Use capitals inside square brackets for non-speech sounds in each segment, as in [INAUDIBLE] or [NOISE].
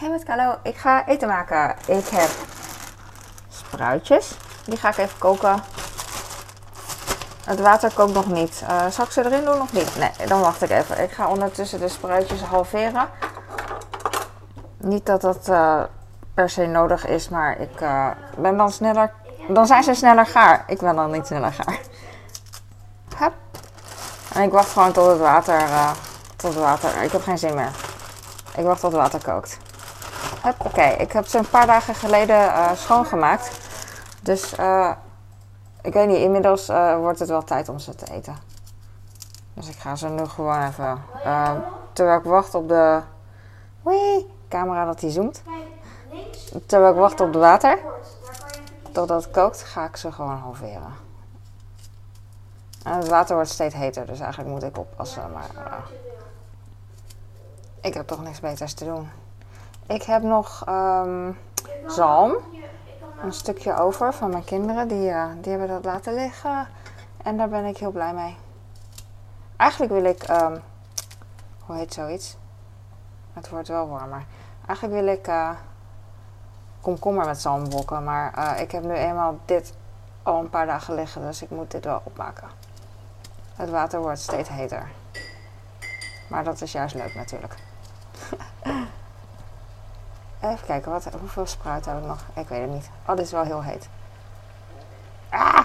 Hey met ik ga eten maken. Ik heb spruitjes. Die ga ik even koken. Het water kookt nog niet. Uh, zal ik ze erin doen of niet? Nee, dan wacht ik even. Ik ga ondertussen de spruitjes halveren. Niet dat dat uh, per se nodig is, maar ik uh, ben dan sneller. Dan zijn ze sneller gaar. Ik ben dan niet sneller gaar. Hup. En ik wacht gewoon tot het water. tot het water. Ik heb geen zin meer. Ik wacht tot het water kookt. Oké, ik heb ze een paar dagen geleden uh, schoongemaakt. Dus uh, ik weet niet, inmiddels uh, wordt het wel tijd om ze te eten. Dus ik ga ze nu gewoon even. terwijl ik wacht op de. Camera dat die zoomt. Terwijl ik wacht op het water. Totdat het kookt, ga ik ze gewoon halveren. En het water wordt steeds heter, dus eigenlijk moet ik oppassen. Maar ik heb toch niks beters te doen. Ik heb nog um, zalm. Een stukje over van mijn kinderen. Die, uh, die hebben dat laten liggen. En daar ben ik heel blij mee. Eigenlijk wil ik... Um, hoe heet zoiets? Het wordt wel warmer. Eigenlijk wil ik uh, komkommer met zalmbokken. Maar uh, ik heb nu eenmaal dit al een paar dagen liggen. Dus ik moet dit wel opmaken. Het water wordt steeds heter. Maar dat is juist leuk natuurlijk. Even kijken, wat, hoeveel spruit heb ik nog? Ik weet het niet. Oh, dit is wel heel heet. Ah!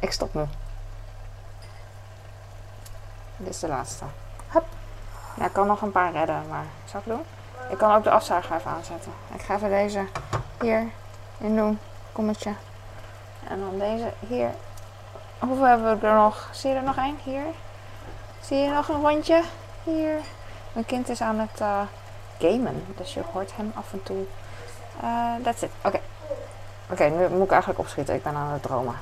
Ik stop nu. Dit is de laatste. Hup. Ja, ik kan nog een paar redden, maar zal ik doen? Ik kan ook de afzuiger even aanzetten. Ik ga even deze hier in doen. Kommetje. En dan deze hier. Hoeveel hebben we er nog? Zie je er nog één? Hier. Zie je nog een rondje? Hier. Mijn kind is aan het... Uh, gamen. Dus je hoort hem af en toe. Uh, that's it. Oké. Oké, nu moet ik eigenlijk opschieten. Ik ben aan het dromen.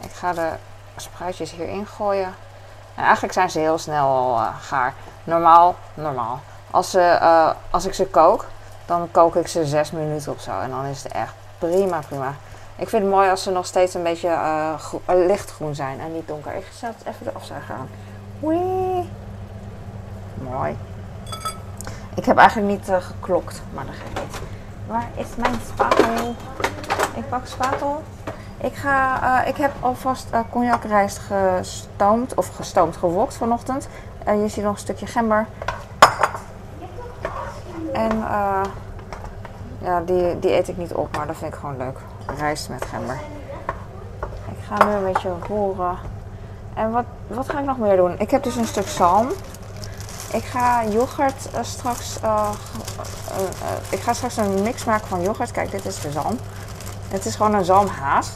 Ik ga de spruitjes hierin gooien. En eigenlijk zijn ze heel snel al uh, gaar. Normaal, normaal. Als, ze, uh, als ik ze kook, dan kook ik ze 6 minuten of zo. En dan is het echt prima, prima. Ik vind het mooi als ze nog steeds een beetje lichtgroen zijn en niet donker. Ik zet even de afzuiger aan. Wee. Mooi. Ik heb eigenlijk niet uh, geklokt, maar dat geeft niet. Waar is mijn spatel? Ik pak spatel. Ik, ga, uh, ik heb alvast uh, cognacrijst gestoomd, of gestoomd, gewokt vanochtend. Uh, je ziet nog een stukje gember. En ja, die, die eet ik niet op, maar dat vind ik gewoon leuk. Rijst met gember. Ik ga nu een beetje roeren. En wat, wat ga ik nog meer doen? Ik heb dus een stuk zalm. Ik ga yoghurt uh, straks. Uh, uh, ik ga straks een mix maken van yoghurt. Kijk, dit is de zalm. Het is gewoon een zalmhaas.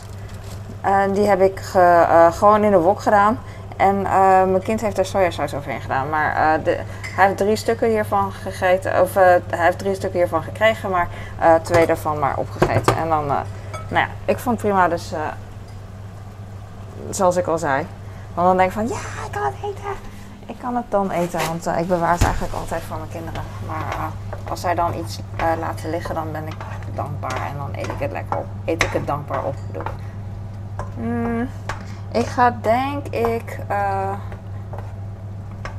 En die heb ik ge, gewoon in de wok gedaan. En mijn kind heeft er sojasaus overheen gedaan. Maar de, hij heeft drie stukken hiervan gegeten. Of hij heeft drie stukken hiervan gekregen, maar twee daarvan maar opgegeten. En dan, nou ja, ik vond het prima. Dus zoals ik al zei. Want dan denk ik van, ja, ik kan het eten ik kan het dan eten, want uh, ik bewaar het eigenlijk altijd voor mijn kinderen. Maar uh, als zij dan iets uh, laten liggen, dan ben ik dankbaar en dan eet ik het lekker op. Eet ik het dankbaar op, bedoel mm, ik ga denk ik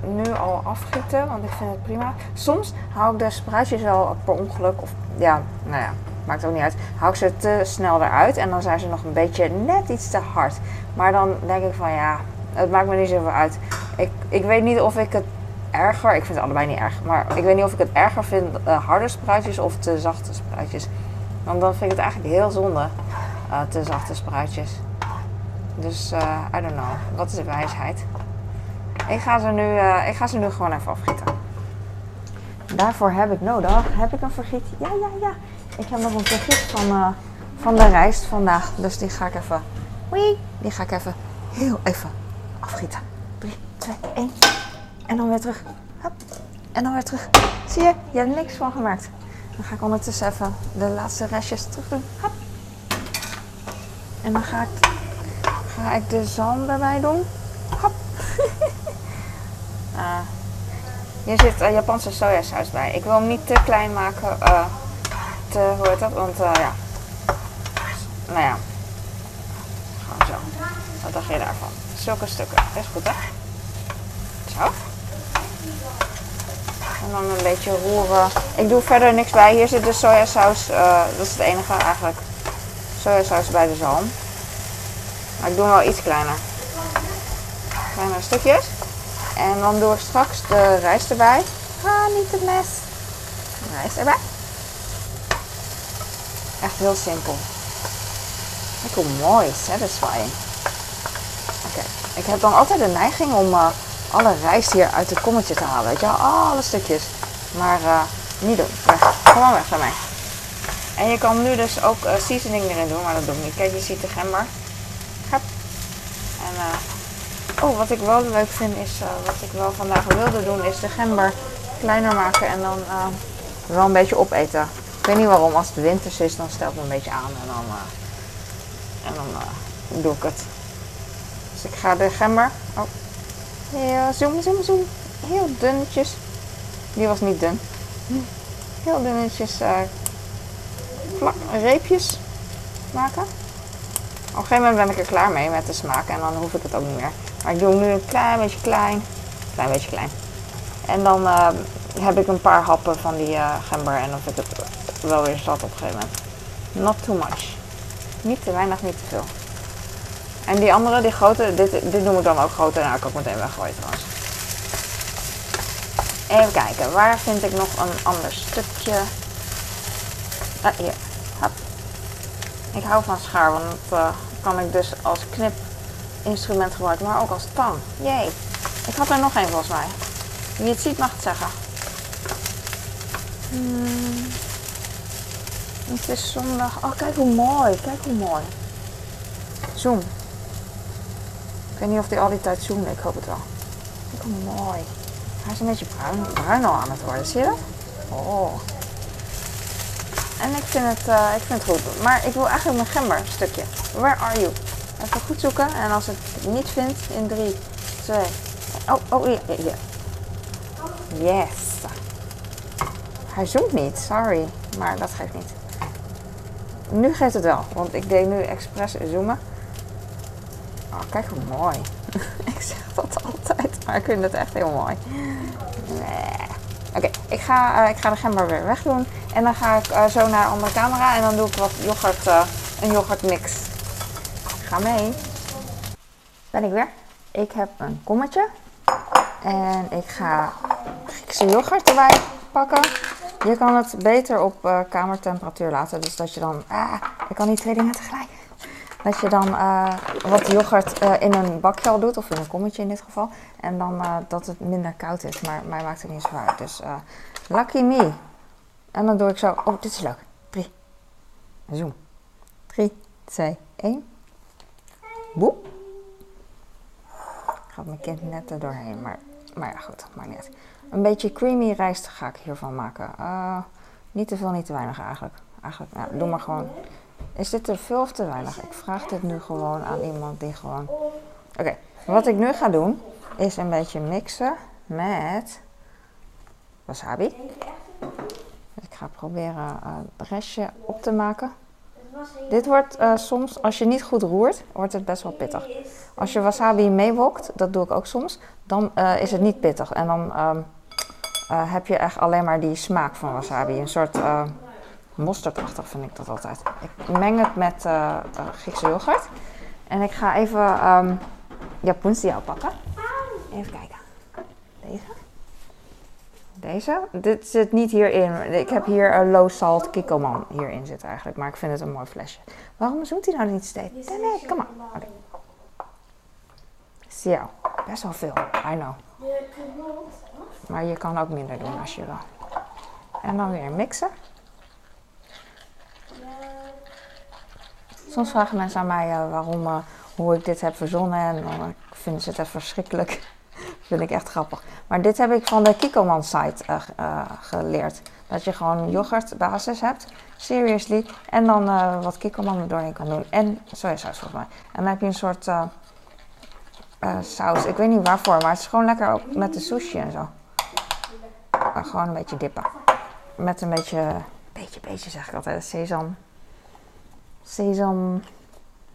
nu al afgieten, want ik vind het prima. Soms hou ik de spruitjes wel per ongeluk, of ja, nou ja, maakt ook niet uit. Hou ik ze te snel eruit en dan zijn ze nog een beetje net iets te hard. Maar dan denk ik van ja, het maakt me niet zoveel uit. Ik, ik weet niet of ik het erger, ik vind het allebei niet erg, maar ik weet niet of ik het erger vind uh, harde spruitjes of te zachte spruitjes. Want dan vind ik het eigenlijk heel zonde, uh, te zachte spruitjes. Dus uh, I don't know, wat is de wijsheid? Ik ga ze nu, ik ga ze nu gewoon even afgieten. Daarvoor heb ik nodig, heb ik een vergiet? Ja, ja, ja. Ik heb nog een vergiet van, van de rijst vandaag, dus die ga ik even, die ga ik even heel even afgieten. 3, 2, 1. En dan weer terug. Hop. En dan weer terug. Zie je? Je hebt niks van gemaakt. Dan ga ik ondertussen even de laatste restjes terug doen. Hop. En dan ga ik, ga ik de zalm erbij doen. Hop. uh, [LAUGHS] hier zit uh, Japanse sojasaus bij. Ik wil hem niet te klein maken. Uh, te, hoe heet dat? Want uh, ja. Nou ja. Gewoon zo. Wat dacht je daarvan? Zulke stukken. Is goed hè? Zo. En dan een beetje roeren. Ik doe verder niks bij. Hier zit de sojasaus. eh, dat is het enige eigenlijk. Sojasaus bij de zalm. Maar ik doe hem wel iets kleiner. Kleine stukjes. En dan doe ik straks de rijst erbij. Ah, niet het mes. Rijst erbij. Echt heel simpel. Kijk hoe mooi, satisfying. Oké, ik heb dan altijd de neiging om eh, alle rijst hier uit het kommetje te halen. Weet je wel, alle stukjes. Maar eh, niet doen. Weg. Gewoon weg daarmee. En je kan nu dus ook eh, seasoning erin doen, maar dat doe ik niet. Kijk, je ziet de gember. En eh, oh, wat ik wel leuk vind is, wat ik wel vandaag wilde doen, is de gember kleiner maken en dan wel een beetje opeten. Ik weet niet waarom, als het winters is, dan stelt het een beetje aan en dan, en dan doe ik het. Dus ik ga de gember, oh, heel zoom, zoom, zoom, heel dunnetjes. Die was niet dun. Heel dunnetjes eh plak, reepjes maken. Op een gegeven moment ben ik er klaar mee met de smaak en dan hoef ik het ook niet meer. Maar ik doe hem nu een klein beetje klein, klein beetje klein. En dan eh, heb ik een paar happen van die eh, gember en dan vind ik het wel weer zat op een gegeven moment. Not too much. Niet te weinig, niet te veel. En die andere, die grote, dit, dit noem ik dan ook groter. Nou, ik ook meteen weggooien trouwens. Even kijken, waar vind ik nog een ander stukje? Ah, hier. Hop. Ik hou van schaar, want dat eh, kan ik dus als knipinstrument gebruiken, maar ook als tang. Jee. Ik had er nog één volgens mij. Wie het ziet mag het zeggen. Hmm. Het is zondag. Oh, kijk hoe mooi. Kijk hoe mooi. Zoom. Ik weet niet of die al die tijd zoomt. Ik hoop het wel. Mooi. Hij is een beetje bruin, bruin al aan het worden. Zie je dat? Oh. En ik vind, het, eh, ik vind het goed. Maar ik wil eigenlijk mijn gember stukje. Where are you? Even goed zoeken. En als het niet vind, in 3, 2. Oh, oh. Yes. Hij zoomt niet, sorry. Maar dat geeft niet. Nu geeft het wel, want ik deed nu expres zoomen. Oh, kijk hoe mooi. [LAUGHS] ik zeg dat altijd, maar ik vind het echt heel mooi. Nee. Oké, ik, ga, eh, ik ga de gember weer wegdoen. En dan ga ik eh, zo naar de andere camera en dan doe ik wat yoghurt, eh, een yoghurtmix. Ga mee. Ben ik weer. Ik heb een kommetje. En ik ga Griekse yoghurt erbij pakken. Je kan het beter op kamertemperatuur laten. Dus dat je dan... Ah, ik kan niet twee dingen tegelijk. Dat je dan eh, wat yoghurt eh, in een bakje al doet. Of in een kommetje in dit geval. En dan eh, dat het minder koud is. Maar mij maakt het niet zo uit. Dus lucky me. En dan doe ik zo... Oh, dit is leuk. Drie. Zoom. Drie, twee, één. Boe. Gaat mijn kind net er doorheen. Maar, maar ja, goed. Maakt niet. Een beetje creamy rijst ga ik hiervan maken. Niet te veel, niet te weinig eigenlijk. Eigenlijk, ja, doe maar gewoon. Is dit te veel of te weinig? Ik vraag dit nu gewoon aan iemand die gewoon... Oké, wat ik nu ga doen is een beetje mixen met wasabi. Ik ga proberen eh, het restje op te maken. Dit wordt eh, soms, als je niet goed roert, wordt het best wel pittig. Als je wasabi meewokt, dat doe ik ook soms, dan eh, is het niet pittig. En dan ehm, eh, heb je echt alleen maar die smaak van wasabi. Een soort mosterdachtig vind ik dat altijd. Ik meng het met eh, Griekse yoghurt. En ik ga even um, Japunsia pakken. Even kijken. Deze. Deze. Dit zit niet hierin. Ik heb hier een low salt kikkoman hierin zitten eigenlijk. Maar ik vind het een mooi flesje. Waarom zoekt hij nou niet steeds? Nee, nee, kom maar. Oké. Zo, best wel veel. I know. Maar je kan ook minder doen als je wil. En dan weer mixen. Soms vragen mensen aan mij waarom, uh, hoe ik dit heb verzonnen. En dan uh, vinden ze het echt verschrikkelijk. [LAUGHS] vind ik echt grappig. Maar dit heb ik van de Kikoman site geleerd. Dat je gewoon yoghurtbasis hebt. Seriously. En dan wat Kikoman er doorheen kan doen. En sojasaus volgens mij. En dan heb je een soort saus. Ik weet niet waarvoor. Maar het is gewoon lekker met de sushi en zo. Gewoon een beetje dippen. Met een beetje, beetje, beetje zeg ik altijd, sesam. Sesam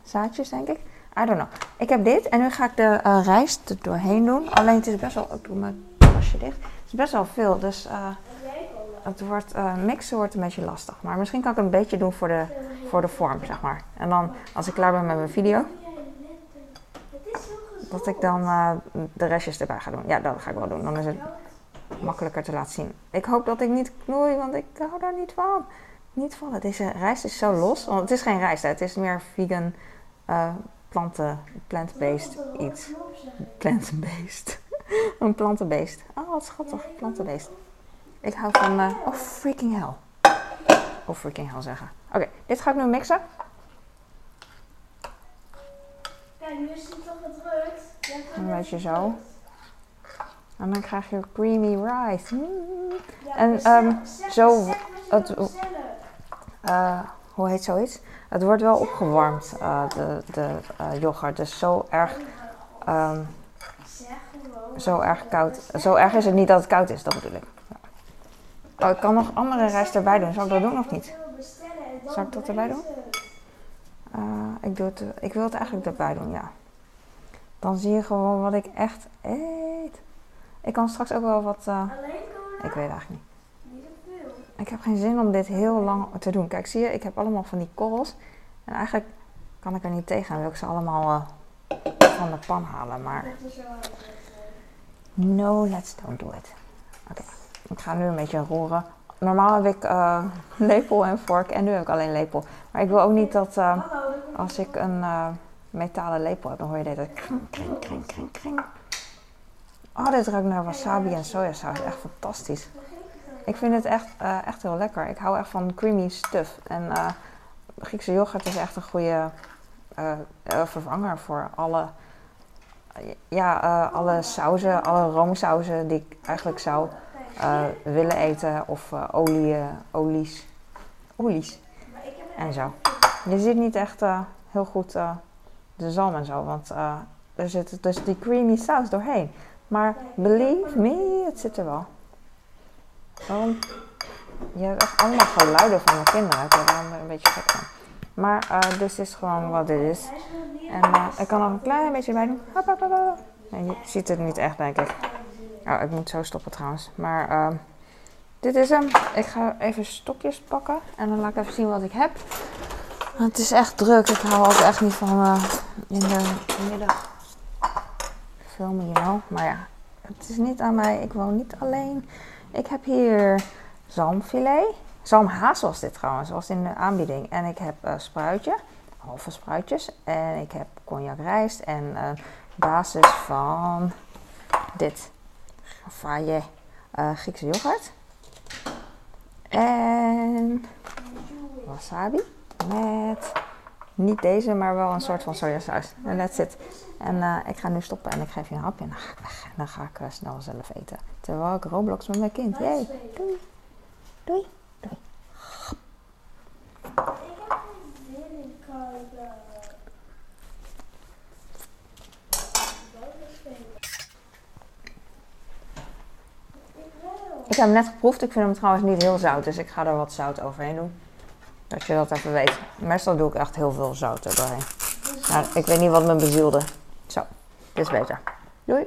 zaadjes denk ik. I don't know. Ik heb dit en nu ga ik de uh, rijst er doorheen doen. Alleen het is best wel, ik doe mijn kastje dicht. Het is best wel veel, dus eh, het wordt, eh, mixen wordt een beetje lastig. Maar misschien kan ik een beetje doen voor de, voor de vorm, zeg maar. En dan, als ik klaar ben met mijn video, dat ik dan eh, de restjes erbij ga doen. Ja, dat ga ik wel doen. Dan is het makkelijker te laten zien. Ik hoop dat ik niet knoei, want ik hou daar niet van. Niet van. Deze rijst is zo los. Want het is geen rijst, hè. het is meer vegan, eh, planten, plant-based iets. Plant-based. [LAUGHS] een plantenbeest. Oh, wat schattig. Plantenbeest. Ik hou van... eh, oh, freaking hell. Oh, freaking hell zeggen. Oké, dit ga ik nu mixen. Kijk, nu is het toch gedrukt. Een beetje zo. En dan krijg je creamy rice. Mm. Ja, En, zeg- zeg- zo- zeg het- Eh, hoe heet zoiets? Het wordt wel opgewarmd, eh, de, de eh, yoghurt. Dus zo erg, gewoon. zo erg koud. Zo erg is het niet dat het koud is, dat bedoel ik. Oh, ik kan nog andere rijst erbij doen. Zal ik dat doen of niet? Zal ik dat erbij doen? Ik, doe het, ik wil het eigenlijk erbij doen, ja. Dan zie je gewoon wat ik echt eet. Ik kan straks ook wel wat... cola? ik weet eigenlijk niet. Ik heb geen zin om dit heel lang te doen. Kijk, zie je, ik heb allemaal van die korrels. En eigenlijk kan ik er niet tegen en wil ik ze allemaal eh, van de pan halen. Maar no, let's don't do it. Oké, ik ga nu een beetje roeren. Normaal heb ik eh, [LAUGHS] lepel en vork en nu heb ik alleen lepel. Maar ik wil ook niet dat eh, als ik een metalen lepel heb, dan hoor je dit. Kring, kring, kring, kring, kring. Oh, dit ruikt naar wasabi en sojasaus. Echt fantastisch. Ik vind het echt, eh, echt heel lekker. Ik hou echt van creamy stuff. En eh, Griekse yoghurt is echt een goede eh, vervanger voor alle, ja, alle sauzen, alle roomsauzen die ik eigenlijk zou willen eten. Of olie, olies, olies en zo. Je ziet niet echt heel goed de zalm en zo, want er zit dus die creamy saus doorheen. Maar believe me, het zit er wel. Waarom? Je hebt echt allemaal geluiden van mijn kinderen. Ik word er een beetje gek van. Maar eh, dus is gewoon wat dit is. En eh, ik kan nog een klein beetje bij doen. Hop, hop, hop. Nee, je ziet het niet echt, denk ik. Oh, ik moet zo stoppen trouwens. Maar ehm, dit is hem. Ik ga even stokjes pakken. En dan laat ik even zien wat ik heb. Want het is echt druk. Ik hou ook echt niet van eh, in de middag filmen, you know. Maar ja, het is niet aan mij. Ik woon niet alleen. Ik heb hier zalmfilet. Zalmhaas was dit trouwens, was in de aanbieding. En ik heb eh, spruitje, halve spruitjes. En ik heb cognac rijst en eh, basis van dit. Faye eh Griekse yoghurt. En wasabi met niet deze, maar wel een soort van sojasaus. En that's it. En eh, ik ga nu stoppen en ik geef je een hapje en dan ga ik weg. En dan ga ik eh, snel zelf eten. Terwijl ik Roblox met mijn kind. Yay. Doei. Doei. Wil. Ik heb hem net geproefd. Ik vind hem trouwens niet heel zout. Dus ik ga er wat zout overheen doen. Dat je dat even weet. Meestal doe ik echt heel veel zout er doorheen. Maar ik weet niet wat me bezielde. Zo, dit is beter. Doei.